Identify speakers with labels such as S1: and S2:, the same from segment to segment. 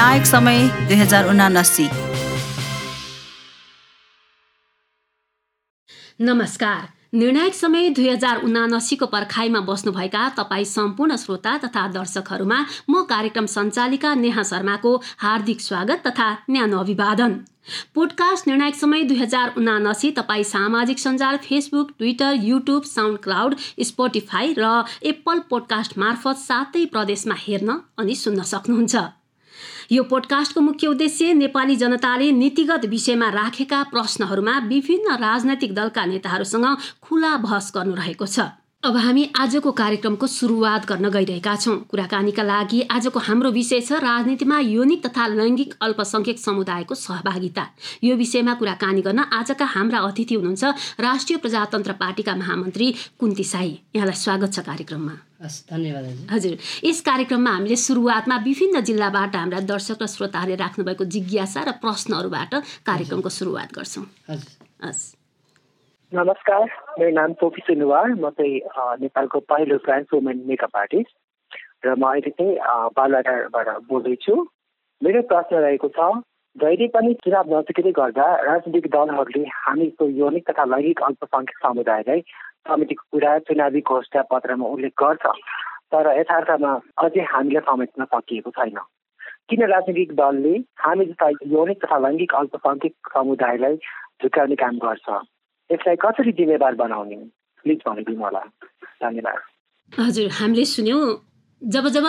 S1: निर्णायक समय दुई हजार उनासी।
S2: नमस्कार। निर्णायक समय दुई हजार उनासीको पर्खाइमा बस्नुभएका तपाईँ सम्पूर्ण श्रोता तथा दर्शकहरूमा म कार्यक्रम सञ्चालिका नेहा शर्माको हार्दिक स्वागत तथा न्यानो अभिवादन। पोडकास्ट निर्णायक समय दुई हजार उनासी तपाईँ सामाजिक सञ्जाल Facebook Twitter YouTube SoundCloud Spotify र एप्पल पोडकास्ट मार्फत सातै प्रदेशमा हेर्न अनि सुन्न सक्नुहुन्छ। यो पोडकास्टको मुख्य उद्देश्य नेपाली जनताले नीतिगत विषयमा राखेका प्रश्नहरूमा विभिन्न राजनैतिक दलका नेताहरूसँग खुला बहस गर्नु रहेको छ। अब हामी आजको कार्यक्रमको सुरुवात गर्न गइरहेका छौँ। कुराकानीका लागि आजको हाम्रो विषय छ राजनीतिमा यौनिक तथा लैङ्गिक अल्पसङ्ख्यक समुदायको सहभागिता। यो विषयमा कुराकानी गर्न आजका हाम्रा अतिथि हुनुहुन्छ राष्ट्रिय प्रजातन्त्र पार्टीका महामन्त्री कुन्ती साई। यहाँलाई स्वागत छ कार्यक्रममा।
S3: धन्यवाद
S2: हजुर यस कार्यक्रममा हामीले सुरुवातमा विभिन्न जिल्लाबाट हाम्रा दर्शक र श्रोताहरूले राख्नुभएको जिज्ञासा र प्रश्नहरूबाट कार्यक्रमको सुरुवात गर्छौँ। हस्।
S4: नमस्कार मेरो नाम पोपी सुनुवार म चाहिँ नेपालको पहिलो ट्रान्स वुमेन मेकअप आर्टिस्ट र म अहिले चाहिँ बालुवाटारबाट बोल्दैछु। मेरो प्रश्न रहेको छ जहिले पनि चुनाव नजिकै गर्दा राजनीतिक दलहरूले हामीको यौनिक तथा लैङ्गिक अल्पसङ्ख्यक समुदायलाई समितिको कुरा चुनावी घोषणा पत्रमा उल्लेख गर्छ तर यथार्थमा अझै हामीले समेट्न सकिएको छैन। किन राजनीतिक दलले हामी जस्ता यौनिक तथा लैङ्गिक अल्पसङ्ख्यक समुदायलाई झुकाउने काम गर्छ? यसलाई कसरी जिम्मेवार बनाउने? प्लिज भनिदिनु होला। धन्यवाद।
S2: हजुर हामीले सुन्यौँ। जब जब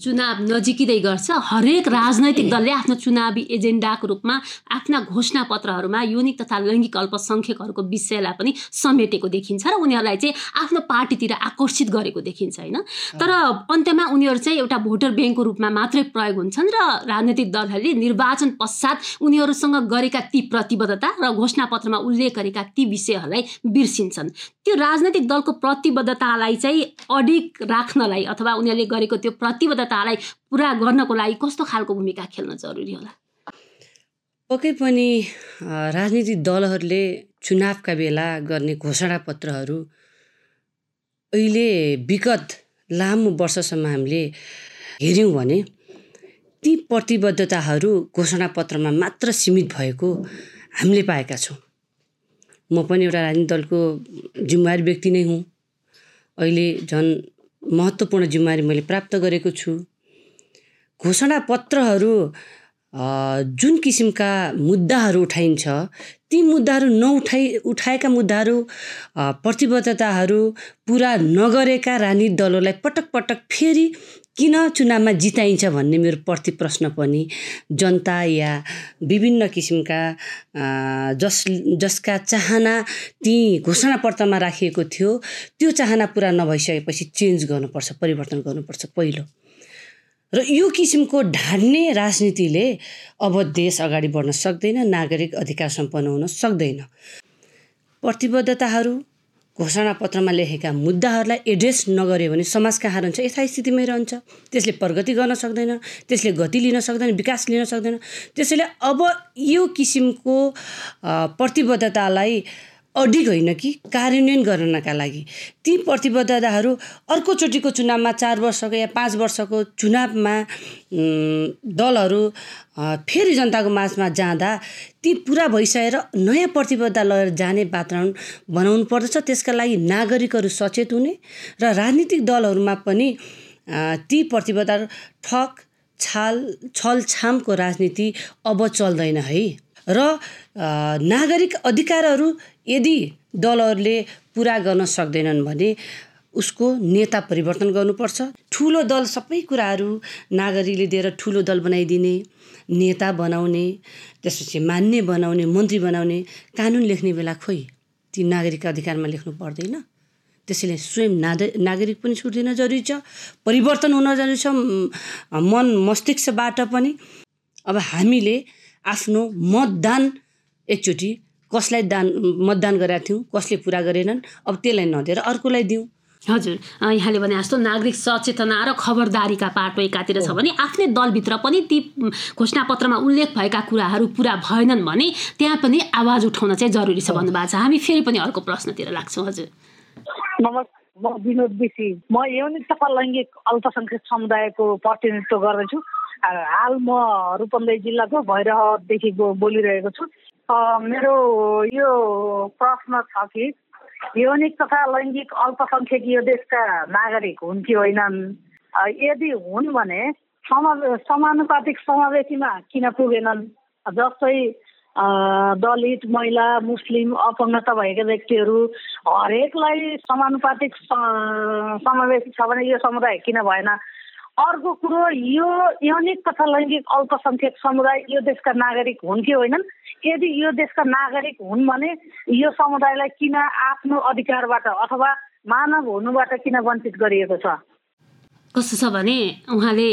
S2: चुनाव नजिकिँदै गर्छ हरेक राजनैतिक दलले आफ्नो चुनावी एजेन्डाको रूपमा आफ्ना घोषणा पत्रहरूमा युनिक तथा लैङ्गिक अल्पसङ्ख्यकहरूको विषयलाई पनि समेटेको देखिन्छ र उनीहरूलाई चाहिँ आफ्नो पार्टीतिर आकर्षित गरेको देखिन्छ होइन? तर अन्त्यमा उनीहरू चाहिँ एउटा भोटर ब्याङ्कको रूपमा मात्रै प्रयोग हुन्छन् र राजनैतिक दलहरूले निर्वाचन पश्चात उनीहरूसँग गरेका ती प्रतिबद्धता र घोषणा पत्रमा उल्लेख गरेका ती विषयहरूलाई बिर्सिन्छन्। त्यो राजनैतिक दलको प्रतिबद्धतालाई चाहिँ अडिक राख्नलाई अथवा उनीहरूले गरेको त्यो प्रतिबद्धतालाई पुरा गर्नको लागि कस्तो खालको भूमिका खेल्न जरुरी होला?
S3: पक्कै पनि राजनीतिक दलहरूले चुनावका बेला गर्ने घोषणा पत्रहरू अहिले विगत लामो वर्षसम्म हामीले हेऱ्यौँ भने ती प्रतिबद्धताहरू घोषणा पत्रमा मात्र सीमित भएको हामीले पाएका छौँ। म पनि एउटा राजनीतिक दलको जिम्मेवारी व्यक्ति नै हुँ। अहिले झन् महत्त्वपूर्ण जिम्मेवारी मैले प्राप्त गरेको छु। घोषणा पत्रहरू जुन किसिमका मुद्दाहरू उठाइन्छ ती मुद्दाहरू नउठाइ उठाएका मुद्दाहरू प्रतिबद्धताहरू पुरा नगरेका राजनीतिक दलहरूलाई पटक पटक फेरि किन चुनावमा जिताइन्छ भन्ने मेरो प्रति प्रश्न पनि जनता या विभिन्न किसिमका जस जसका चाहना ती घोषणापत्रमा राखिएको थियो त्यो चाहना पुरा नभइसकेपछि चेन्ज गर्नुपर्छ परिवर्तन गर्नुपर्छ पहिलो। र यो किसिमको ढाड्ने राजनीतिले अब देश अगाडि बढ्न सक्दैन नागरिक अधिकार सम्पन्न हुन सक्दैन। प्रतिबद्धताहरू घोषणापत्रमा लेखेका मुद्दाहरूलाई एड्रेस नगर्यो भने समाज कहाँ रहन्छ यथास्थितिमै रहन्छ। त्यसले प्रगति गर्न सक्दैन त्यसले गति लिन सक्दैन विकास लिन सक्दैन। त्यसैले अब यो किसिमको प्रतिबद्धतालाई अडिग होइन कि कार्यान्वयन गर्नका लागि। ती प्रतिबद्धताहरू अर्कोचोटिको चुनावमा चार वर्षको या पाँच वर्षको चुनावमा दलहरू फेरि जनताको माझमा जाँदा ती पुरा भइसकेर नयाँ प्रतिबद्धता लगेर जाने वातावरण बनाउनु पर्दछ। त्यसका लागि नागरिकहरू सचेत हुने र राजनीतिक दलहरूमा पनि ती प्रतिबद्धताहरू ठग छाल छलछामको राजनीति अब चल्दैन है। र नागरिक अधिकारहरू यदि दलहरूले पुरा गर्न सक्दैनन् भने उसको नेता परिवर्तन गर्नुपर्छ। ठुलो दल सबै कुराहरू नागरिकले दिएर ठुलो दल बनाइदिने नेता बनाउने त्यसपछि मान्य बनाउने मन्त्री बनाउने कानुन लेख्ने बेला खोइ ती नागरिक अधिकारमा लेख्नु पर्दैन। त्यसैले स्वयं नागरिक पनि छुट्टिन जरुरी छ परिवर्तन हुन जरुरी छ मन मस्तिष्कबाट पनि। अब हामीले आफ्नो मतदान एकचोटि कसलाई दान मतदान गरेका थियौँ कसले पुरा गरेनन् अब त्यसलाई नदिएर अर्कोलाई दिउँ।
S2: हजुर। यहाँले भने जस्तो नागरिक सचेतना र खबरदारीका पाटो एकातिर छ भने आफ्नै दलभित्र पनि ती घोषणापत्रमा उल्लेख भएका कुराहरू पुरा भएनन् भने त्यहाँ पनि आवाज उठाउन चाहिँ जरुरी छ भन्नुभएको छ। हामी फेरि पनि अर्को प्रश्नतिर लाग्छौँ हजुर।
S5: नमस्कार म विनोद बेसी म यौनिक तथा लैङ्गिक अल्पसङ्ख्यक समुदायको प्रतिनिधित्व गर्दछु। हाल म रूपन्देही जिल्लाको भैरहदेखि बोलिरहेको छु। मेरो यो प्रश्न छ कि यौनिक तथा लैङ्गिक अल्पसङ्ख्यक यो देशका नागरिक हुन् कि होइनन्? यदि हुन् भने समा समानुपातिक समावेशीमा किन पुगेनन्? जस्तै दलित महिला मुस्लिम अपङ्गता भएका व्यक्तिहरू हरेकलाई समानुपातिक समावेशी छ भने यो समुदाय किन भएन? अर्को कुरो यो यौनिक तथा लैङ्गिक अल्पसङ्ख्यक समुदाय यो देशका नागरिक हुन् कि होइनन्? यदि यो देशका नागरिक हुन् भने यो समुदायलाई किन आफ्नो अधिकारबाट अथवा मानव हुनुबाट किन वञ्चित गरिएको छ?
S2: कस्तो छ भने उहाँले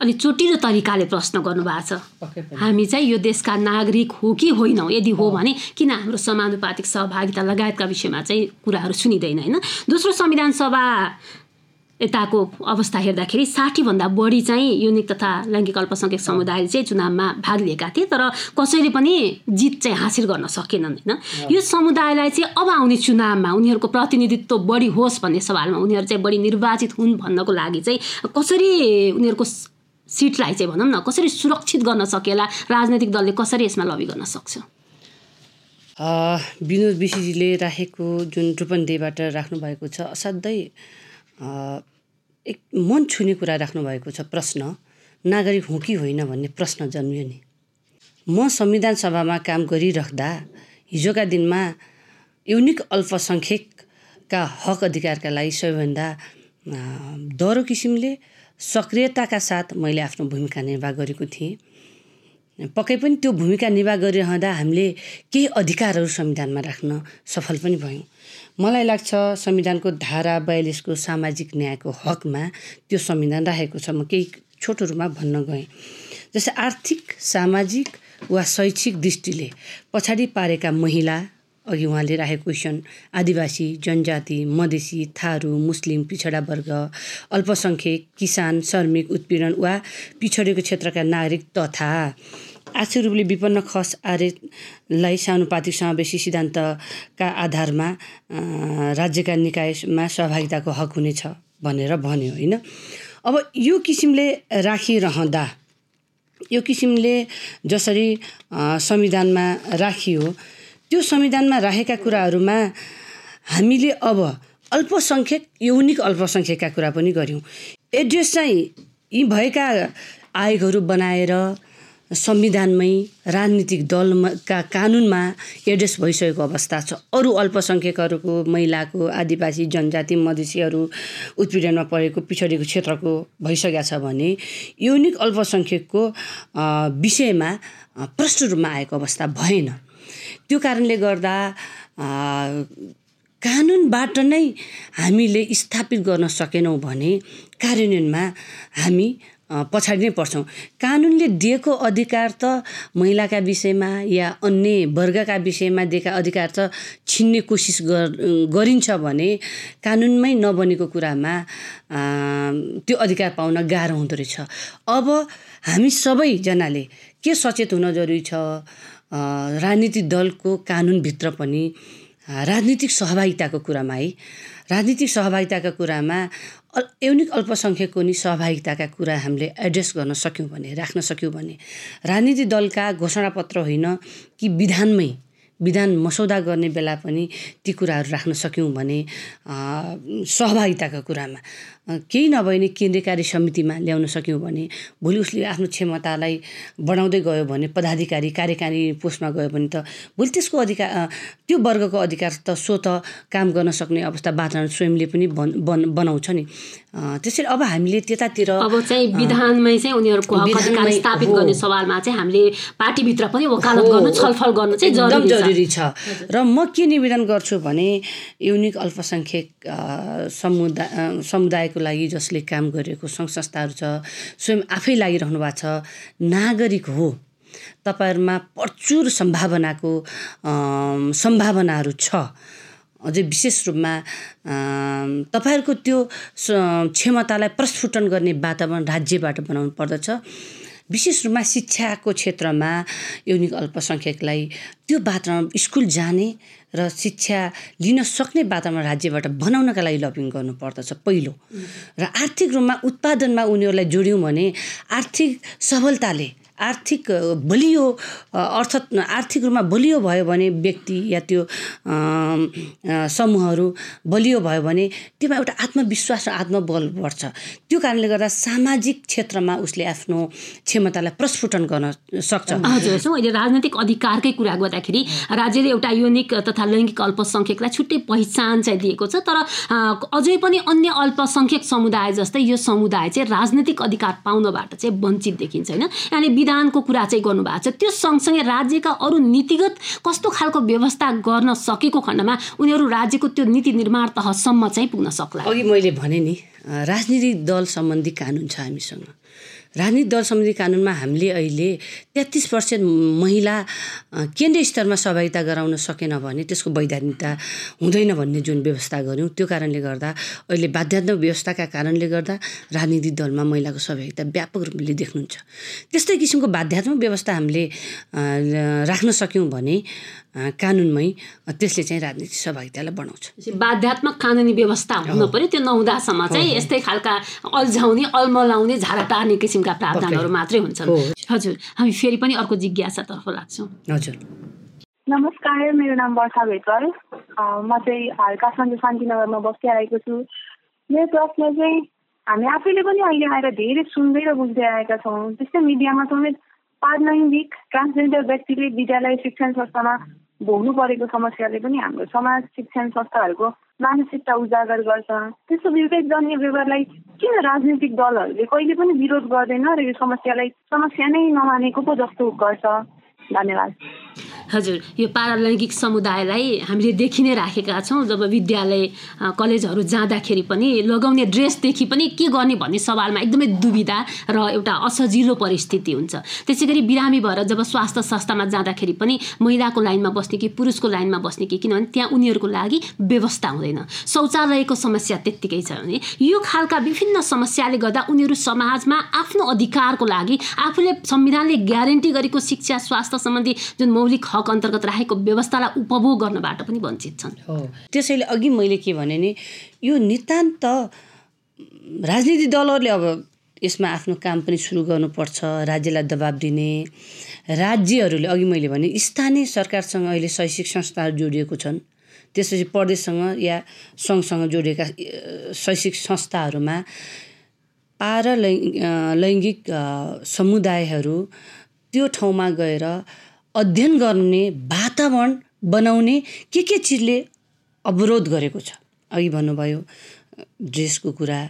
S2: अलिक चोटिलो तरिकाले प्रश्न गर्नुभएको छ। हामी चाहिँ यो देशका नागरिक हो कि होइनौँ? यदि हो भने किन हाम्रो समानुपातिक सहभागिता लगायतका विषयमा चाहिँ कुराहरू सुनिँदैन होइन? दोस्रो संविधान सभा यताको अवस्था हेर्दाखेरि साठीभन्दा बढी चाहिँ युनिक तथा लैङ्गिक अल्पसङ्ख्यक समुदायले चाहिँ चुनावमा भाग लिएका थिए तर कसैले पनि जित चाहिँ हासिल गर्न सकेनन् होइन? यो समुदायलाई चाहिँ अब आउने चुनावमा उनीहरूको प्रतिनिधित्व बढी होस् भन्ने सवालमा उनीहरू चाहिँ बढी निर्वाचित हुन् भन्नको लागि चाहिँ कसरी उनीहरूको सिटलाई चाहिँ भनौँ न कसरी सुरक्षित गर्न सकेला? राजनैतिक दलले कसरी यसमा लबी गर्न सक्छ?
S3: विनोद विशीजीले राखेको जुन रूपन्देहीबाट राख्नुभएको छ असाध्यै एक मन छुने कुरा राख्नुभएको छ प्रश्न। नागरिक हुँ कि होइन भन्ने प्रश्न जन्मियो नि। म संविधान सभामा काम गरिराख्दा हिजोका दिनमा युनिक अल्पसङ्ख्यकका हक अधिकारका लागि सबैभन्दा दह्रो किसिमले सक्रियताका साथ मैले आफ्नो भूमिका निर्वाह गरेको थिएँ। पक्कै पनि त्यो भूमिका निर्वाह गरिरहँदा हामीले केही अधिकारहरू संविधानमा राख्न सफल पनि भयौँ। मलाई लाग्छ संविधानको धारा बयालिसको सामाजिक न्यायको हकमा त्यो संविधान राखेको छ। म केही छोटो रूपमा भन्न गएँ। जस्तै आर्थिक सामाजिक वा शैक्षिक दृष्टिले पछाडि पारेका महिला अघि उहाँले राखेको क्वेसन आदिवासी जनजाति मधेसी थारू मुस्लिम पिछडा वर्ग अल्पसङ्ख्यक किसान श्रमिक उत्पीडन वा पिछडेको क्षेत्रका नागरिक तथा आर्थिक रूपले विपन्न खस आर्यलाई सानुपातिक समावेशी सिद्धान्तका आधारमा राज्यका निकायमा सहभागिताको हक हुनेछ भनेर भन्यो होइन? अब यो किसिमले राखिरहँदा यो किसिमले जसरी संविधानमा राखियो त्यो संविधानमा राखेका कुराहरूमा हामीले अब अल्पसङ्ख्यक यौनिक अल्पसङ्ख्यकका कुरा पनि गऱ्यौँ। एड्रेस चाहिँ यी भएका आयोगहरू बनाएर संविधानमै राजनीतिक दलका कानुनमा एड्रेस भइसकेको अवस्था छ। अरू अल्पसङ्ख्यकहरूको महिलाको आदिवासी जनजाति मधेसीहरू उत्पीडनमा परेको पिछडिएको क्षेत्रको भइसकेको छ भने युनिक अल्पसङ्ख्यकको विषयमा प्रष्ट रूपमा आएको अवस्था भएन। त्यो कारणले गर्दा कानुनबाट नै हामीले स्थापित गर्न सकेनौँ भने कार्यान्वयनमा हामी पछाडि नै पर्छौँ। कानुनले दिएको अधिकार त महिलाका विषयमा या अन्य वर्गका विषयमा दिएका अधिकार त छिन्ने कोसिस गरिन्छ भने कानुनमै नबनेको कुरामा त्यो अधिकार पाउन गाह्रो हुँदो रहेछ। अब हामी सबैजनाले के सचेत हुन जरुरी छ? राजनीतिक दलको कानुनभित्र पनि राजनीतिक सहभागिताको कुरामा है। राजनीतिक सहभागिताका कुरामा यौनिक अल्पसङ्ख्यकको नि सहभागिताका कुरा हामीले एड्रेस गर्न सक्यौँ भने राख्न सक्यौँ भने राजनीतिक दलका घोषणापत्र होइन कि विधानमै विधान मसौदा गर्ने बेला पनि ती कुराहरू राख्न सक्यौँ भने सहभागिताका कुरामा। केही नभए नि केन्द्रीय कार्य समितिमा ल्याउन सक्यौँ भने भोलि उसले आफ्नो क्षमतालाई बढाउँदै गयो भने पदाधिकारी कार्यकारी पोस्टमा गयो भने त भोलि त्यसको अधिकार त्यो वर्गको अधिकार त सो त काम गर्न सक्ने अवस्था वातावरण स्वयंले पनि बन बन बनाउँछ नि। त्यसरी अब हामीले त्यतातिर
S2: अब चाहिँ विधानमै चाहिँ उनीहरूको स्थापित गर्ने सवालमा चाहिँ हामीले पार्टीभित्र पनि वकालत गर्नु छलफल गर्नु चाहिँ एकदम
S3: जरुरी छ। र म के निवेदन गर्छु भने युनिक अल्पसङ्ख्यक समुदाय समुदायको लागि जसले काम गरेको सङ्घ संस्थाहरू छ स्वयं आफै लागिरहनु भएको छ नागरिक हो। तपाईँहरूमा प्रचुर सम्भावनाको सम्भावनाहरू छ। अझै विशेष रूपमा तपाईँहरूको त्यो क्षमतालाई प्रस्फुटन गर्ने वातावरण राज्यबाट बनाउनु पर्दछ। विशेष रूपमा शिक्षाको क्षेत्रमा यौनिक अल्पसङ्ख्यकलाई त्यो वातावरण स्कुल जाने र शिक्षा लिन सक्ने वातावरण राज्यबाट बनाउनका लागि लबिङ गर्नुपर्दछ पहिलो। र आर्थिक रूपमा उत्पादनमा उनीहरूलाई जोड्यौँ भने आर्थिक सबलताले आर्थिक बलियो अर्थात् आर्थिक रूपमा बलियो भयो भने व्यक्ति या त्यो समूहहरू बलियो भयो भने त्योमा एउटा आत्मविश्वास र आत्मबल बढ्छ। त्यो कारणले गर्दा सामाजिक क्षेत्रमा उसले आफ्नो क्षमतालाई प्रस्फुटन गर्न सक्छ।
S2: हजुर अहिले राजनैतिक अधिकारकै कुरा गर्दाखेरि राज्यले एउटा युनिक तथा लैङ्गिक अल्पसङ्ख्यकलाई छुट्टै पहिचान चाहिँ दिएको छ तर अझै पनि अन्य अल्पसङ्ख्यक समुदाय जस्तै यो समुदाय चाहिँ राजनैतिक अधिकार पाउनबाट चाहिँ वञ्चित देखिन्छ होइन? यहाँले विधानको कुरा चाहिँ गर्नुभएको छ। त्यो सँगसँगै राज्यका अरू नीतिगत कस्तो खालको व्यवस्था गर्न सकेको खण्डमा उनीहरू राज्यको त्यो नीति निर्माण तहसम्म चाहिँ पुग्न सक्ला।
S3: अघि मैले भने नि राजनीतिक दल सम्बन्धी कानुन छ हामीसँग। राजनीतिक दल सम्बन्धी कानुनमा हामीले अहिले तेत्तिस पर्सेन्ट महिला केन्द्रीय स्तरमा सहभागिता गराउन सकेन भने त्यसको वैधानिकता हुँदैन भन्ने जुन व्यवस्था गऱ्यौँ त्यो कारणले गर्दा अहिले बाध्यात्मक व्यवस्थाका कारणले गर्दा राजनीतिक दलमा महिलाको सहभागिता व्यापक रूपले देख्नुहुन्छ। त्यस्तै किसिमको बाध्यात्मक व्यवस्था हामीले राख्न सक्यौँ भने कानुनमै त्यसले चाहिँ राजनीतिक सहभागितालाई बढाउँछ।
S2: बाध्यात्मक कानुनी व्यवस्था हुनु पर्यो त्यो नहुँदासम्म चाहिँ यस्तै खालका अल्झाउने अल्मलाउने झारा टार्ने किसिमका प्रावधानहरू मात्रै हुन्छन्। हजुर हामी फेरि पनि अर्को जिज्ञासातर्फ लाग्छौँ।
S3: हजुर।
S6: नमस्कार मेरो नाम वर्षा भेटर म चाहिँ हाल काठमाडौँ शान्तिनगरमा बसिआएको छु। मेरो प्रश्न चाहिँ हामी आफैले पनि अहिले आएर धेरै सुन्दै र बुझ्दै आएका छौँ। त्यस्तै मिडियामा समेत पारलैङ्गिक ट्रान्सजेन्डर व्यक्तिले विद्यालय शिक्षण संस्थामा भोग्नु परेको समस्याले पनि हाम्रो समाज शिक्षण संस्थाहरूको मानसिकता उजागर गर्छ। त्यस्तो विवेकजन्य व्यवहारलाई किन राजनीतिक दलहरूले कहिले पनि विरोध गर्दैन र यो समस्यालाई समस्या नै नमानेको पो जस्तो गर्छ? धन्यवाद।
S2: हजुर यो पारालैङ्गिक समुदायलाई हामीले देखि नै राखेका छौँ जब विद्यालय कलेजहरू जाँदाखेरि पनि लगाउने ड्रेसदेखि पनि के गर्ने भन्ने सवालमा एकदमै दुविधा र एउटा असजिलो परिस्थिति हुन्छ। त्यसै गरी बिरामी भएर जब स्वास्थ्य संस्थामा जाँदाखेरि पनि महिलाको लाइनमा बस्ने कि पुरुषको लाइनमा बस्ने कि किनभने त्यहाँ उनीहरूको लागि व्यवस्था हुँदैन। शौचालयको समस्या त्यत्तिकै छ भने यो खालका विभिन्न समस्याले गर्दा उनीहरू समाजमा आफ्नो अधिकारको लागि आफूले संविधानले ग्यारेन्टी गरेको शिक्षा स्वास्थ्य सम्बन्धी जुन मौलिक हक अन्तर्गत राखेको व्यवस्थालाई उपभोग गर्नबाट पनि वञ्चित छन्।
S3: हो। त्यसैले अघि मैले के भने नि यो नितान्त राजनीतिक दलहरूले अब यसमा आफ्नो काम पनि सुरु गर्नुपर्छ राज्यलाई दबाब दिने। राज्यहरूले अघि मैले भने स्थानीय सरकारसँग अहिले शैक्षिक संस्थाहरू जोडिएको छन्। त्यसपछि प्रदेशसँग या सङ्घसँग जोडिएका शैक्षिक संस्थाहरूमा पारा लैङ्गिक समुदायहरू त्यो ठाउँमा गएर अध्ययन गर्ने वातावरण बनाउने के के चिजले अवरोध गरेको छ? अघि भन्नुभयो ड्रेसको कुरा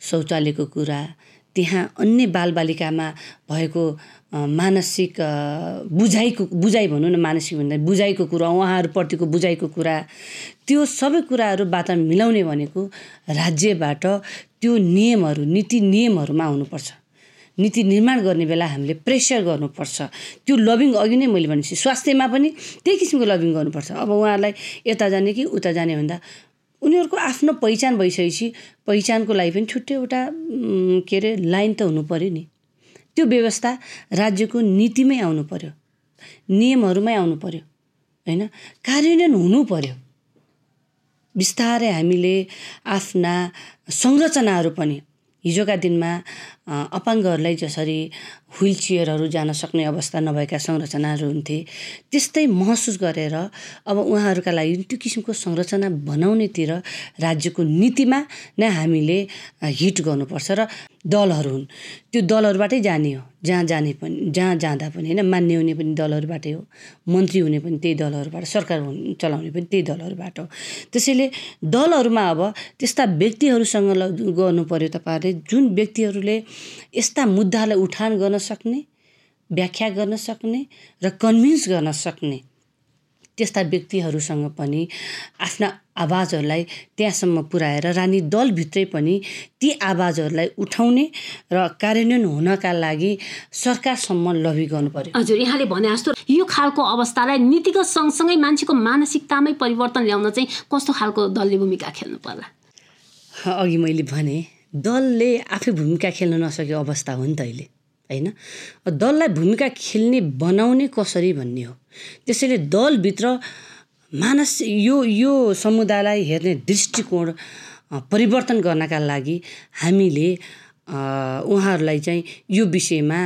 S3: शौचालयको कुरा त्यहाँ अन्य बालबालिकामा भएको मानसिक बुझाइको बुझाइ भनौँ न मानसिक भन्दा बुझाइको कुरा उहाँहरूप्रतिको बुझाइको कुरा त्यो सबै कुराहरू वातावरण मिलाउने भनेको राज्यबाट त्यो नियमहरू नीति नियमहरूमा आउनुपर्छ नीति निर्माण गर्ने बेला हामीले प्रेसर गर्नुपर्छ। त्यो लबिङ अघि नै मैले भनेपछि स्वास्थ्यमा पनि त्यही किसिमको लबिङ गर्नुपर्छ। अब उहाँहरूलाई यता जाने कि उता जाने भन्दा उनीहरूको आफ्नो पहिचान भइसकेपछि पहिचानको लागि पनि छुट्टै एउटा के अरे लाइन त हुनु पऱ्यो नि। त्यो व्यवस्था राज्यको नीतिमै आउनु पऱ्यो नियमहरूमै आउनु पऱ्यो होइन? कार्यान्वयन हुनु पऱ्यो बिस्तारै हामीले आफ्ना संरचनाहरू पनि हिजोका दिनमा अपाङ्गहरूलाई जसरी व्हिल चेयरहरू जान सक्ने अवस्था नभएका संरचनाहरू हुन्थे त्यस्तै महसुस गरेर अब उहाँहरूका लागि त्यो किसिमको संरचना बनाउनेतिर राज्यको नीतिमा नै हामीले हिट गर्नुपर्छ र दलहरू हुन्। त्यो दलहरूबाटै जाने हो। जहाँ जाने पनि जहाँ जाँदा पनि होइन मान्य हुने पनि दलहरूबाटै हो। मन्त्री हुने पनि त्यही दलहरूबाट सरकार चलाउने पनि त्यही दलहरूबाट हो। त्यसैले दलहरूमा अब त्यस्ता व्यक्तिहरूसँग गर्नु पर्यो तपाईँहरूले। जुन व्यक्तिहरूले यस्ता मुद्दालाई उठान गर्न सक्ने व्याख्या गर्न सक्ने र कन्भिन्स गर्न सक्ने त्यस्ता व्यक्तिहरूसँग पनि आफ्ना आवाजहरूलाई त्यहाँसम्म पुर्याएर रानी दलभित्रै पनि ती आवाजहरूलाई उठाउने र कार्यान्वयन हुनका लागि सरकारसम्म लबी गर्नु पर्यो।
S2: हजुर यहाँले भने जस्तो यो खालको अवस्थालाई नीतिगत सँगसँगै मान्छेको मानसिकतामै परिवर्तन ल्याउन चाहिँ कस्तो खालको दलले भूमिका खेल्नु पर्ला?
S3: अघि मैले भने दलले आफै भूमिका खेल्न नसकेको अवस्था हो नि त अहिले। होइन? दललाई भूमिका खेल्ने बनाउने कसरी भन्ने हो? त्यसैले दलभित्र मानस यो यो समुदायलाई हेर्ने दृष्टिकोण परिवर्तन गर्नका लागि हामीले उहाँहरूलाई चाहिँ यो विषयमा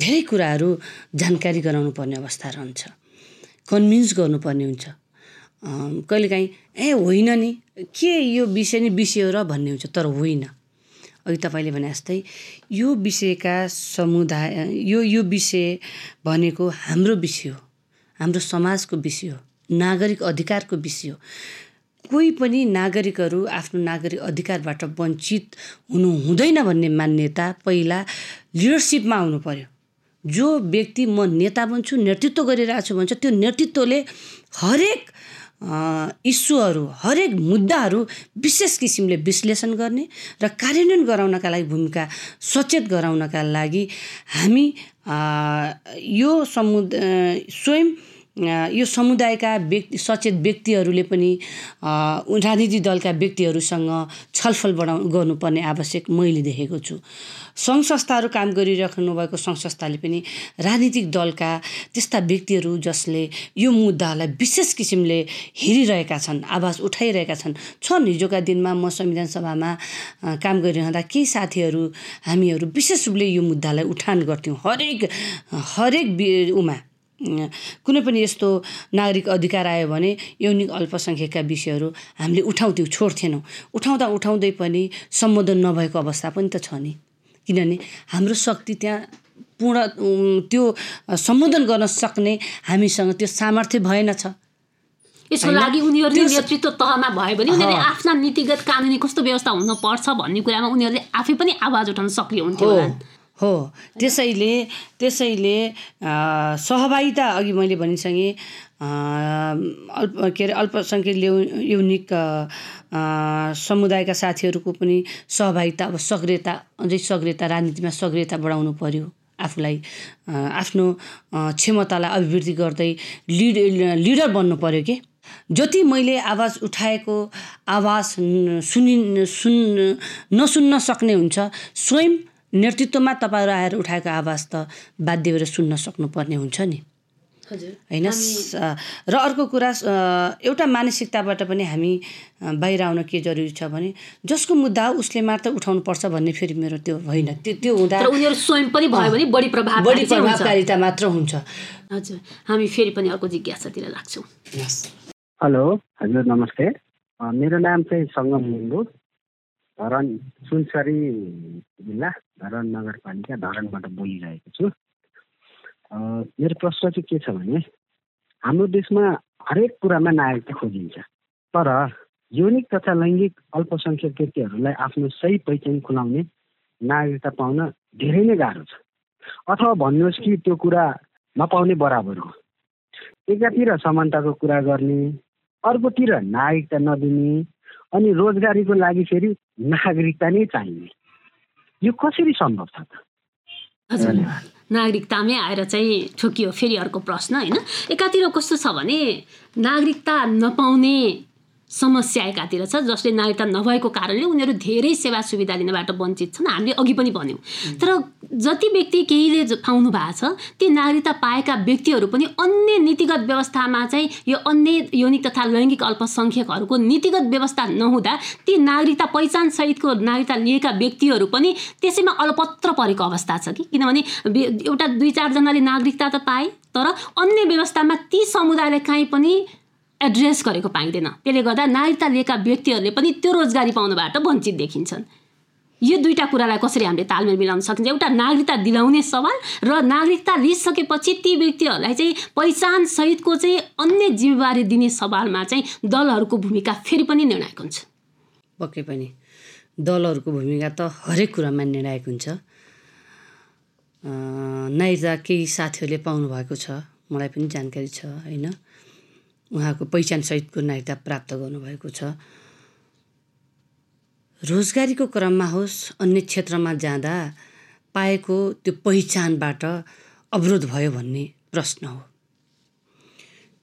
S3: धेरै कुराहरू जानकारी गराउनु पर्ने अवस्था रहन्छ। कन्भिन्स गर्नुपर्ने हुन्छ। कहिलेकाहीँ ए होइन नि। के यो विषय नि विषय हो र भन्ने हुन्छ तर होइन। अघि तपाईँले भने जस्तै यो विषयका समुदाय यो यो विषय भनेको हाम्रो विषय हो हाम्रो समाजको विषय हो नागरिक अधिकारको विषय हो। कोही पनि नागरिकहरू आफ्नो नागरिक अधिकारबाट वञ्चित हुनु हुँदैन भन्ने मान्यता पहिला लिडरसिपमा आउनु पर्यो जो व्यक्ति म नेता बन्छु नेतृत्व गरिरहेको छु भन्छ त्यो नेतृत्वले हरेक इस्युहरू हरेक मुद्दाहरू विशेष किसिमले विश्लेषण गर्ने र कार्यान्वयन गराउनका लागि भूमिका सचेत गराउनका लागि हामी यो समुद स्वयं यो समुदायका व्यक्ति सचेत व्यक्तिहरूले पनि अ, राजनीतिक दलका व्यक्तिहरूसँग छलफल बढाउ गर्नुपर्ने आवश्यक मैले देखेको छु। सङ्घ संस्थाहरू काम गरिराख्नु भएको सङ्घ संस्थाले पनि राजनीतिक दलका त्यस्ता व्यक्तिहरू जसले यो मुद्दाहरूलाई विशेष किसिमले हेरिरहेका छन् आवाज उठाइरहेका छन् छन् हिजोका दिनमा म संविधान सभामा काम गरिरहँदा केही साथीहरू हामीहरू विशेष रूपले यो मुद्दालाई उठान गर्थ्यौँ। हरेक हरेक उमा कुनै पनि यस्तो नागरिक अधिकार आयो भने यौनिक अल्पसङ्ख्यकका विषयहरू हामीले उठाउँथ्यौँ छोड्थेनौँ। उठाउँदा उठाउँदै पनि सम्बोधन नभएको अवस्था पनि त छ नि। किनभने हाम्रो शक्ति त्यहाँ पूर्ण त्यो सम्बोधन गर्न सक्ने हामीसँग त्यो सामर्थ्य भएन छ।
S2: यसको? लागि उनीहरूले नेतृत्व तहमा भयो भने उनीहरूले। आफ्ना नीतिगत कानुनी कस्तो व्यवस्था हुनुपर्छ भन्ने कुरामा उनीहरूले आफै पनि आवाज उठाउन सक्रिय हुन्थ्यो
S3: हो त्यसैले त्यसैले सहभागिता अघि मैले भनिसकेँ अल्प के अरे अल्पसङ्ख्यक ल्याउ यौनिक समुदायका साथीहरूको पनि सहभागिता अब सक्रियता अझै सक्रियता राजनीतिमा सक्रियता बढाउनु पर्यो आफूलाई आफ्नो क्षमतालाई अभिवृद्धि गर्दै लिड लिडर बन्नु पर्यो के? जति मैले आवाज उठाएको आवाज सुनि सुन नसुन्न सक्ने हुन्छ स्वयं नेतृत्वमा तपाईँहरू आएर उठाएको आवाज त बाध्य भएर सुन्न सक्नुपर्ने हुन्छ नि। होइन र अर्को कुरा एउटा मानसिकताबाट पनि हामी बाहिर आउन के जरुरी छ भने जसको मुद्दा हो उसले मात्र उठाउनु पर्छ भन्ने फेरि मेरो त्यो होइन। त्यो त्यो हुँदा
S2: तर उनीहरू स्वयं पनि भयो भने बढी प्रभावकारी
S3: बढी। प्रभावकारिता मात्र हुन्छ।
S2: हजुर हामी फेरि पनि अर्को जिज्ञासातिर लाग्छौँ।
S7: हेलो हजुर नमस्ते। मेरो नाम चाहिँ सङ्गम लिम्बू। धरान सुनसरी जिल्ला धरान नगरपालिका धरानबाट बोलिरहेको छु। मेरो प्रश्न चाहिँ के छ भने हाम्रो देशमा हरेक कुरामा नागरिकता खोजिन्छ तर यौनिक तथा लैङ्गिक अल्पसङ्ख्यक व्यक्तिहरूलाई आफ्नो सही पहिचान खुलाउने नागरिकता पाउन धेरै नै गाह्रो छ। अथवा भन्नुहोस् कि त्यो कुरा नपाउने बराबर हो। एकातिर समानताको कुरा गर्ने अर्कोतिर नागरिकता नदिने अनि रोजगारीको लागि फेरि नागरिकता नै चाहिने। यो कसरी सम्भव छ त?
S2: नागरिकतामै आएर चाहिँ ठोकियो फेरि अर्को प्रश्न होइन? एकातिर कस्तो छ भने नागरिकता नपाउने समस्या एकातिर छ जसले नागरिकता नभएको कारणले उनीहरू धेरै सेवा सुविधा लिनबाट वञ्चित छन्। हामीले अघि पनि भन्यौँ। तर जति व्यक्ति केहीले पाउनु भएको छ ती नागरिकता पाएका व्यक्तिहरू पनि अन्य नीतिगत व्यवस्थामा चाहिँ यो अन्य यौनिक तथा लैङ्गिक अल्पसङ्ख्यकहरूको नीतिगत व्यवस्था नहुँदा ती नागरिकता पहिचान सहितको नागरिकता लिएका व्यक्तिहरू पनि त्यसैमा अलपत्र परेको अवस्था छ कि? किनभने एउटा दुई चारजनाले नागरिकता त पाए तर अन्य व्यवस्थामा ती समुदायलाई काहीँ पनि एड्रेस गरेको पाइँदैन। त्यसले गर्दा नागरिकता लिएका व्यक्तिहरूले पनि त्यो रोजगारी पाउनबाट वञ्चित देखिन्छन्। यो दुईवटा कुरालाई कसरी हामीले तालमेल मिलाउन सकिन्छ? एउटा नागरिकता दिलाउने सवाल र नागरिकता लिइसकेपछि ती व्यक्तिहरूलाई चाहिँ पहिचान सहितको चाहिँ अन्य जिम्मेवारी दिने सवालमा चाहिँ दलहरूको भूमिका फेरि पनि निर्णायक हुन्छ।
S3: पक्कै पनि। दलहरूको भूमिका त हरेक कुरामा निर्णायक हुन्छ। नाइजा केही साथीहरूले पाउनुभएको छ मलाई पनि जानकारी छ होइन? उहाँको पहिचानसहितको नागरिकता प्राप्त गर्नुभएको छ। रोजगारीको क्रममा होस् अन्य क्षेत्रमा जाँदा पाएको त्यो पहिचानबाट अवरोध भयो भन्ने प्रश्न हो।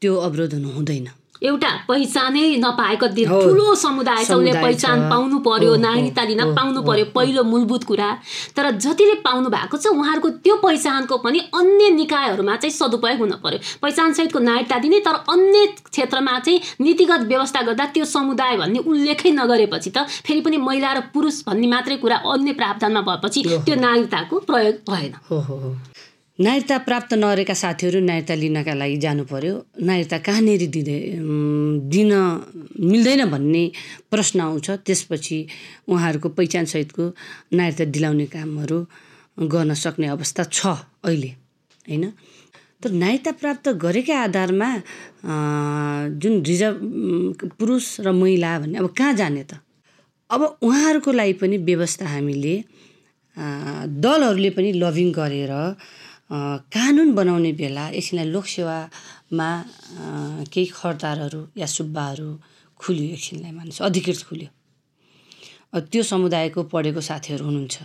S3: त्यो अवरोध हुनु हुँदैन।
S2: एउटा पहिचानै नपाएको। ठुलो समुदाय छ उसले पहिचान। पाउनु पर्यो नागरिकता लिन पाउनु पर्यो। पहिलो मूलभूत कुरा तर जतिले पाउनु भएको छ उहाँहरूको त्यो पहिचानको पनि अन्य निकायहरूमा चाहिँ सदुपयोग हुन पर्यो पहिचानसहितको नागरिकता दिने तर अन्य क्षेत्रमा चाहिँ नीतिगत व्यवस्था गर्दा त्यो समुदाय भन्ने उल्लेखै नगरेपछि त फेरि पनि महिला र पुरुष भन्ने मात्रै कुरा अन्य प्रावधानमा भएपछि। त्यो नागरिकताको प्रयोग भएन
S3: नागरिकता प्राप्त नगरेका साथीहरू नागरिकता लिनका लागि जानु पर्यो। नागरिकता कहाँनिर दिँदै दिन मिल्दैन भन्ने प्रश्न आउँछ। त्यसपछि उहाँहरूको पहिचानसहितको नागरिकता दिलाउने कामहरू गर्न सक्ने अवस्था छ अहिले होइन? तर नागरिकता प्राप्त गरेकै आधारमा जुन रिजर्भ पुरुष र महिला भन्ने अब कहाँ जाने त? अब उहाँहरूको लागि पनि व्यवस्था हामीले दलहरूले पनि लबिङ गरेर कानुन बनाउने बेला एकछिनलाई लोकसेवामा केही खरदारहरू या सुब्बाहरू खुल्यो एकछिनलाई मानिस अधिकृत खुल्यो। त्यो समुदायको पढेको साथीहरू हुनुहुन्छ।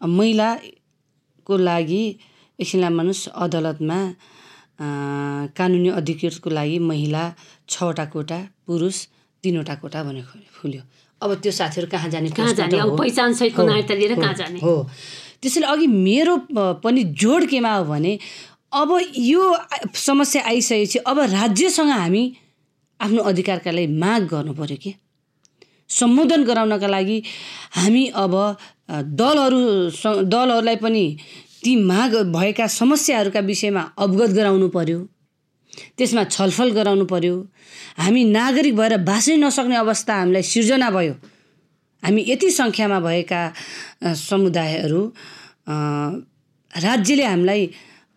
S3: महिलाको लागि एकछिनलाई मानुस अदालतमा कानुनी अधिकृतको लागि महिला छवटा कोटा पुरुष तिनवटा कोटा भने खुल्यो। अब त्यो साथीहरू कहाँ जाने
S2: कहाँ जाने? अब। पहिचानसहितको
S3: हो,
S2: नागरिकता लिएर कहाँ जाने?
S3: हो। त्यसैले अघि मेरो पनि जोड केमा हो भने अब यो समस्या आइसकेपछि अब राज्यसँग हामी आफ्नो अधिकारका लागि माग गर्नु पऱ्यो कि? सम्बोधन गराउनका लागि हामी अब दलहरू दलहरूलाई पनि ती माग भएका समस्याहरूका विषयमा अवगत गराउनु पर्यो त्यसमा छलफल गराउनु पर्यो हामी नागरिक भएर बाँच्नै नसक्ने अवस्था हामीलाई सिर्जना भयो। हामी यति सङ्ख्यामा भएका समुदायहरू राज्यले हामीलाई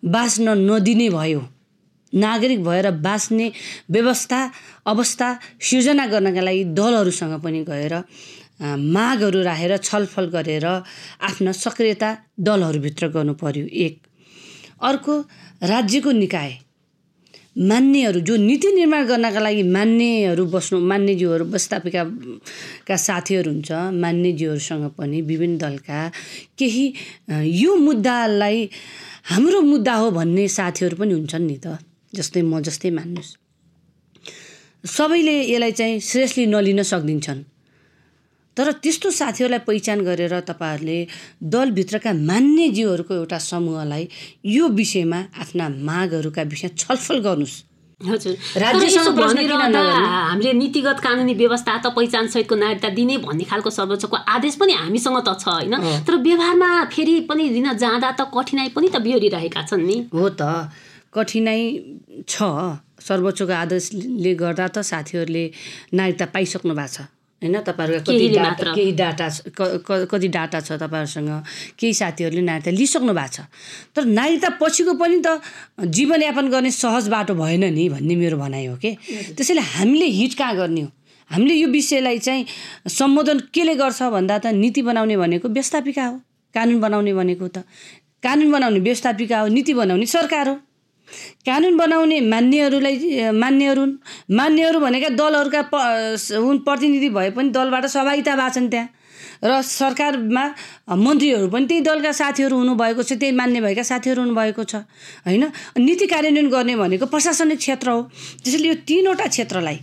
S3: बाँच्न नदिने भयो। नागरिक भएर बाँच्ने व्यवस्था अवस्था सिर्जना गर्नका लागि दलहरूसँग पनि गएर मागहरू राखेर छलफल गरेर आफ्ना सक्रियता दलहरूभित्र गर्नु पर्यो एक। अर्को राज्यको निकाय। मान्नेहरू जो नीति निर्माण गर्नका लागि मान्नेहरू बस्नु मान्यज्यूहरू व्यवस्थापिका का साथीहरू हुन्छ मान्यज्यूहरूसँग पनि विभिन्न दलका केही यो मुद्दालाई हाम्रो मुद्दा हो भन्ने साथीहरू पनि हुन्छन् नि त जस्तै म जस्तै मान्नुहोस् सबैले यसलाई चाहिँ सिरियसली नलिन सकिदिन्छन्। तर त्यस्तो साथीहरूलाई पहिचान गरेर तपाईँहरूले दलभित्रका मान्यज्यूहरूको एउटा समूहलाई यो विषयमा आफ्ना मागहरूका विषय छलफल गर्नुहोस्?
S2: हामीले नीतिगत कानुनी व्यवस्था त पहिचानसहितको नागरिकता दिने भन्ने खालको सर्वोच्चको आदेश पनि हामीसँग त छ होइन? तर व्यवहारमा फेरि पनि लिन जाँदा त कठिनाइ पनि त बिहोरिरहेका छन् नि।
S3: हो त। कठिनाइ छ। सर्वोच्चको आदेशले गर्दा त साथीहरूले नागरिकता पाइसक्नु भएको छ। होइन? तपाईँहरूको कति डाटा। केही डाटा छ कति डाटा छ तपाईँहरूसँग? केही साथीहरूले नागरिकता लिइसक्नु भएको छ। तर नागरिकता पछिको पनि त जीवनयापन गर्ने सहज बाटो भएन नि भन्ने मेरो भनाइ हो कि? त्यसैले हामीले हिट कहाँ गर्ने हो? हामीले यो विषयलाई चाहिँ सम्बोधन केले गर्छ भन्दा त नीति बनाउने भनेको व्यवस्थापिका हो। कानुन बनाउने भनेको त। कानुन बनाउने व्यवस्थापिका हो नीति बनाउने सरकार हो। कानुन बनाउने मान्यहरूलाई मान्यहरू हुन् मान्यहरू भनेका दलहरूका प हुन् प्रतिनिधि भए पनि दलबाट सहभागिता भएको छन् त्यहाँ। र सरकारमा मन्त्रीहरू पनि त्यही दलका साथीहरू हुनुभएको छ त्यही मान्य भएका साथीहरू हुनुभएको छ होइन? नीति कार्यान्वयन गर्ने भनेको प्रशासनिक क्षेत्र हो। त्यसैले यो तिनवटा क्षेत्रलाई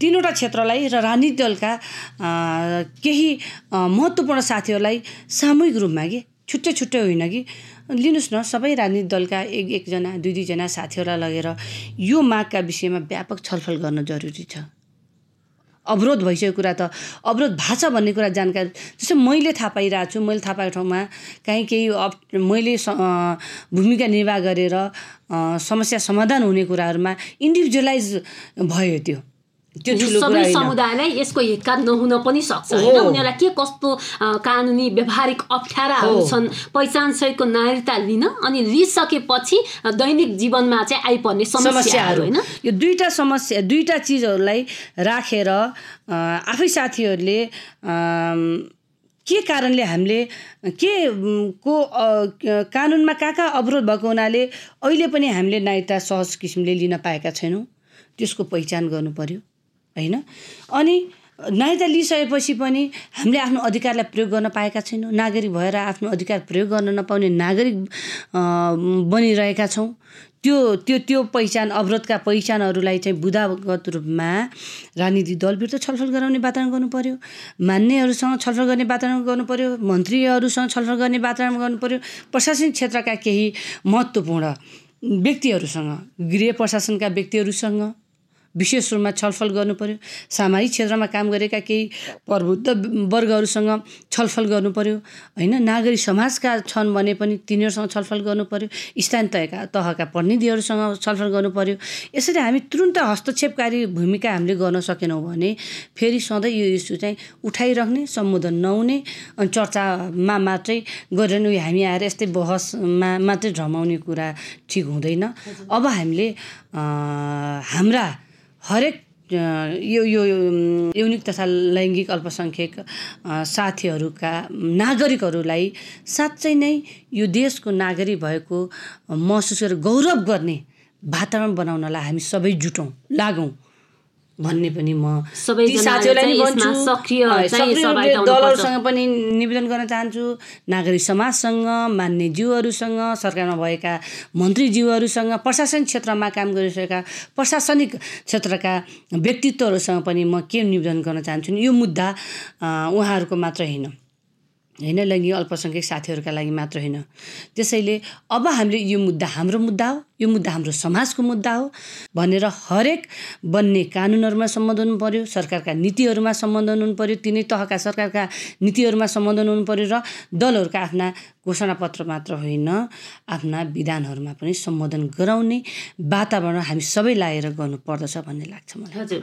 S3: तिनवटा क्षेत्रलाई र राजनीतिक दलका केही महत्त्वपूर्ण साथीहरूलाई सामूहिक रूपमा कि छुट्टै छुट्टै होइन कि लिनुहोस् न सबै राजनीतिक दलका एक एकजना दुई दुईजना साथीहरूलाई लगेर यो मागका विषयमा व्यापक छलफल गर्न जरुरी छ। अवरोध भइसकेको कुरा त अवरोध छ भन्ने कुरा जानकारी जस्तो मैले थाहा पाइरहेको छु मैले थाहा पाएको ठाउँमा काहीँ केही अप मैले भूमिका निर्वाह गरेर समस्या समाधान हुने कुराहरूमा इन्डिभिजुअलाइज भयो त्यो। त्यो
S2: सबै समुदायलाई यसको हितकार नहुन पनि सक्छ होइन। उनीहरूलाई के कस्तो कानुनी व्यावहारिक अप्ठ्याराहरू। छन् पहिचानसहितको नागरिकता लिन अनि लिइसकेपछि दैनिक जीवनमा चाहिँ आइपर्ने समस्याहरू होइन
S3: यो दुईवटा समस्या दुईवटा चिजहरूलाई राखेर अ, आफै साथीहरूले के कारणले हामीले के क- कानुनमा कहाँ कहाँ अवरोध भएको हुनाले अहिले पनि हामीले नागरिकता सहज किसिमले लिन पाएका छैनौँ त्यसको पहिचान गर्नु पर्यो होइन? अनि नागरिकता लिइसकेपछि पनि हामीले आफ्नो अधिकारलाई प्रयोग गर्न पाएका छैनौँ। नागरिक भएर आफ्नो अधिकार प्रयोग गर्न नपाउने नागरिक बनिरहेका छौँ। त्यो त्यो त्यो पहिचान अवरोधका पहिचानहरूलाई चाहिँ बुदागत रूपमा राजनीतिक दलभित्र छलफल गराउने वातावरण गर्नु पर्यो मान्नेहरूसँग छलफल गर्ने वातावरण गर्नु पर्यो मन्त्रीहरूसँग छलफल गर्ने वातावरण गर्नु पर्यो प्रशासनिक क्षेत्रका केही महत्त्वपूर्ण व्यक्तिहरूसँग गृह प्रशासनका व्यक्तिहरूसँग विशेष रूपमा छलफल गर्नु पर्यो सामाजिक क्षेत्रमा काम गरेका केही प्रबुद्ध वर्गहरूसँग छलफल गर्नु पर्यो होइन नागरिक समाजका छन् भने पनि तिनीहरूसँग छलफल गर्नु पर्यो स्थानीय तहका तहका प्रतिनिधिहरूसँग छलफल गर्नु पर्यो यसरी हामी तुरुन्त हस्तक्षेपकारी भूमिका हामीले गर्न सकेनौँ भने फेरि सधैँ यो इस्यु चाहिँ उठाइराख्ने सम्बोधन नहुने अनि चर्चामा मात्रै उयो हामी आएर यस्तै बहसमा मात्रै भ्रमाउने कुरा ठिक हुँदैन। अब हामीले हाम्रा हरेक यो यो यौनिक तथा लैङ्गिक अल्पसङ्ख्यक साथीहरूका नागरिकहरूलाई साँच्चै नै यो देशको नागरिक भएको महसुस गरेर गौरव गर्ने वातावरण बनाउनलाई हामी सबै जुटौँ लागौँ। भन्ने पनि म साथीहरूलाई दलहरूसँग पनि निवेदन गर्न चाहन्छु। नागरिक समाजसँग मान्ने जीवहरूसँग सरकारमा भएका मन्त्रीज्यूहरूसँग प्रशासनिक क्षेत्रमा काम गरिरहेका प्रशासनिक क्षेत्रका व्यक्तित्वहरूसँग पनि म के निवेदन गर्न चाहन्छु यो मुद्दा उहाँहरूको मात्र होइन। होइन लैङ्गिक अल्पसङ्ख्यक साथीहरूका लागि मात्र होइन। त्यसैले अब हामीले यो मुद्दा हाम्रो मुद्दा हो यो मुद्दा हाम्रो समाजको मुद्दा हो भनेर हरेक बन्ने कानुनहरूमा सम्बोधन हुनु पऱ्यो सरकारका नीतिहरूमा सम्बोधन हुनु पऱ्यो तिनै तहका सरकारका नीतिहरूमा सम्बोधन हुनु पऱ्यो र दलहरूका आफ्ना घोषणापत्र मात्र होइन आफ्ना विधानहरूमा पनि सम्बोधन गराउने वातावरण हामी सबै लागेर गर्नुपर्दछ भन्ने लाग्छ मलाई।
S2: हजुर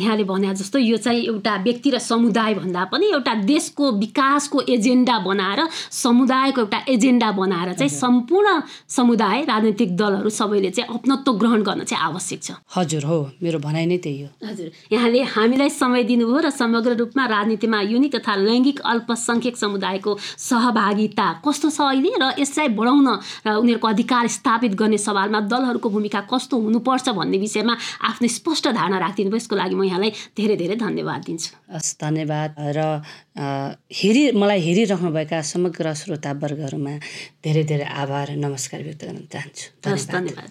S2: यहाँले भने जस्तो यो चाहिँ एउटा व्यक्ति र समुदाय भन्दा पनि एउटा देशको विकासको एजेन्डा बनाएर समुदायको एउटा एजेन्डा बनाएर चाहिँ सम्पूर्ण समुदाय राजनैतिक दलहरू सबैले चाहिँ अपनत्व ग्रहण गर्न चाहिँ आवश्यक छ।
S3: हजुर हो मेरो भनाइ नै त्यही हो।
S2: हजुर यहाँले हामीलाई समय दिनुभयो र समग्र रूपमा राजनीतिमा युनिक तथा लैङ्गिक अल्पसङ्ख्यक समुदायको सहभागिता कस्तो छ अहिले र यसलाई बढाउन र उनीहरूको अधिकार स्थापित गर्ने सवालमा दलहरूको भूमिका कस्तो हुनुपर्छ भन्ने विषयमा आफ्नो स्पष्ट धारणा राखिदिनु भयो यसको लागि म यहाँलाई धेरै धेरै धन्यवाद दिन्छु।
S3: हस् धन्यवाद। र हेरि मलाई हेरिराख्नुभएका समग्र श्रोतावर्गहरूमा धेरै धेरै आभार नमस्कार व्यक्त गर्न चाहन्छु।
S2: धन्यवाद।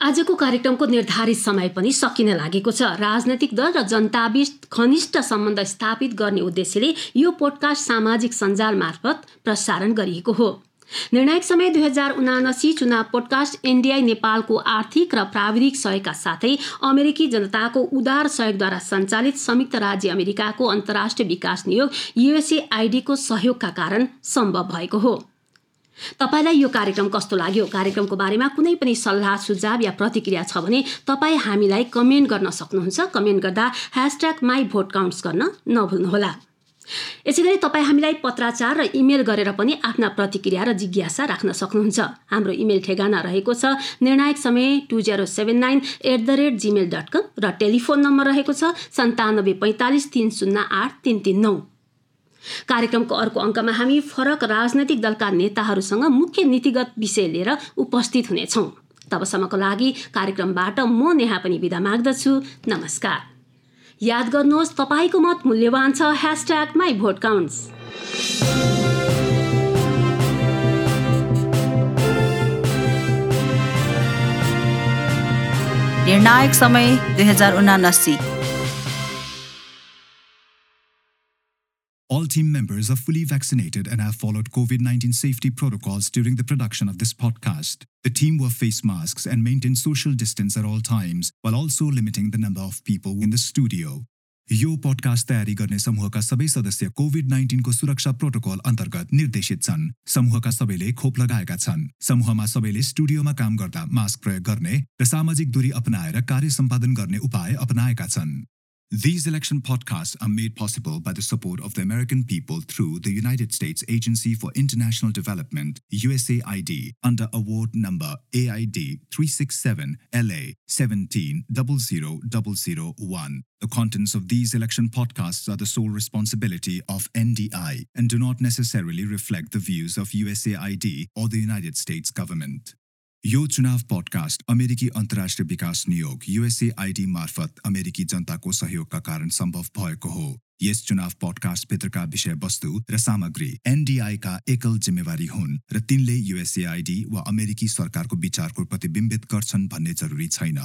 S2: आजको कार्यक्रमको निर्धारित समय पनि सकिन लागेको छ। राजनैतिक दल र जनताबीच घनिष्ठ सम्बन्ध स्थापित गर्ने उद्देश्यले यो पोडकास्ट सामाजिक सञ्जाल मार्फत प्रसारण गरिएको हो। निर्णायक समय दुई हजार उनासी चुनाव पोडकास्ट एनडिआई नेपालको आर्थिक र प्राविधिक सहयोगका साथै अमेरिकी जनताको उदार सहयोगद्वारा सञ्चालित संयुक्त राज्य अमेरिकाको अन्तर्राष्ट्रिय विकास नियोग युएसए आइडीको सहयोगका कारण सम्भव भएको हो। तपाईँलाई यो कार्यक्रम कस्तो लाग्यो? कार्यक्रमको बारेमा कुनै पनि सल्लाह सुझाव या प्रतिक्रिया छ भने तपाईँ हामीलाई कमेन्ट गर्न सक्नुहुन्छ। कमेन्ट गर्दा ह्यासट्याग माई भोट काउन्ट्स गर्न नभुल्नुहोला। यसै गरी तपाईँ हामीलाई पत्राचार र इमेल गरेर पनि आफ्ना प्रतिक्रिया र जिज्ञासा राख्न सक्नुहुन्छ। हाम्रो इमेल ठेगाना रहेको छ निर्णायक समय two zero seven nine at the rate gmail dot com र टेलिफोन नम्बर रहेको छ सन्तानब्बे पैँतालिस तिन शून्य आठ तिन तिन नौ। कार्यक्रमको अर्को अङ्कमा हामी फरक राजनैतिक दलका नेताहरूसँग मुख्य नीतिगत विषय लिएर उपस्थित हुनेछौँ। तबसम्मको लागि कार्यक्रमबाट म नेहा पनि बिदा माग्दछु। नमस्कार। याद गर्नुहोस् तपाईँको मत मूल्यवान छ। ह्यासट्याग माई भोट काउन्ट्स
S1: निर्णायक समय दुई हजार उनासी।
S8: All team members are fully vaccinated and have followed COVID 19 safety protocols during the production of this podcast. The team wore face masks and maintained social distance at all times, while also limiting the number of people in the studio. यो podcast तयारी गर्ने समूहका सबै सदस्य covid नाइन्टिनको सुरक्षा protocol अन्तर्गत निर्देशित छन् समूहका सबैले खोप लगाएका छन् समूहमा सबैले स्टुडियोमा काम गर्दा मास्क प्रयोग गर्ने र सामाजिक दूरी अपनाएर कार्य सम्पादन गर्ने उपाय अपनाएका छन् these election podcasts are made possible by the support of the American people through the United States Agency for International Development, USAID, under award number AID 367 LA 1700001. The contents of these election podcasts are the sole responsibility of NDI and do not necessarily reflect the views of USAID or the United States government. यो चुनाव podcast अमेरिकी अन्तर्राष्ट्रिय विकास नियोग USAID मार्फत अमेरिकी जनताको सहयोगका कारण सम्भव भएको हो। यस चुनाव पडकास्टभित्रका विषयवस्तु र सामग्री एनडिआईका एकल जिम्मेवारी हुन् र तिनले युएसएआईडी वा अमेरिकी सरकारको विचारको प्रतिबिम्बित गर्छन् भन्ने जरुरी छैन।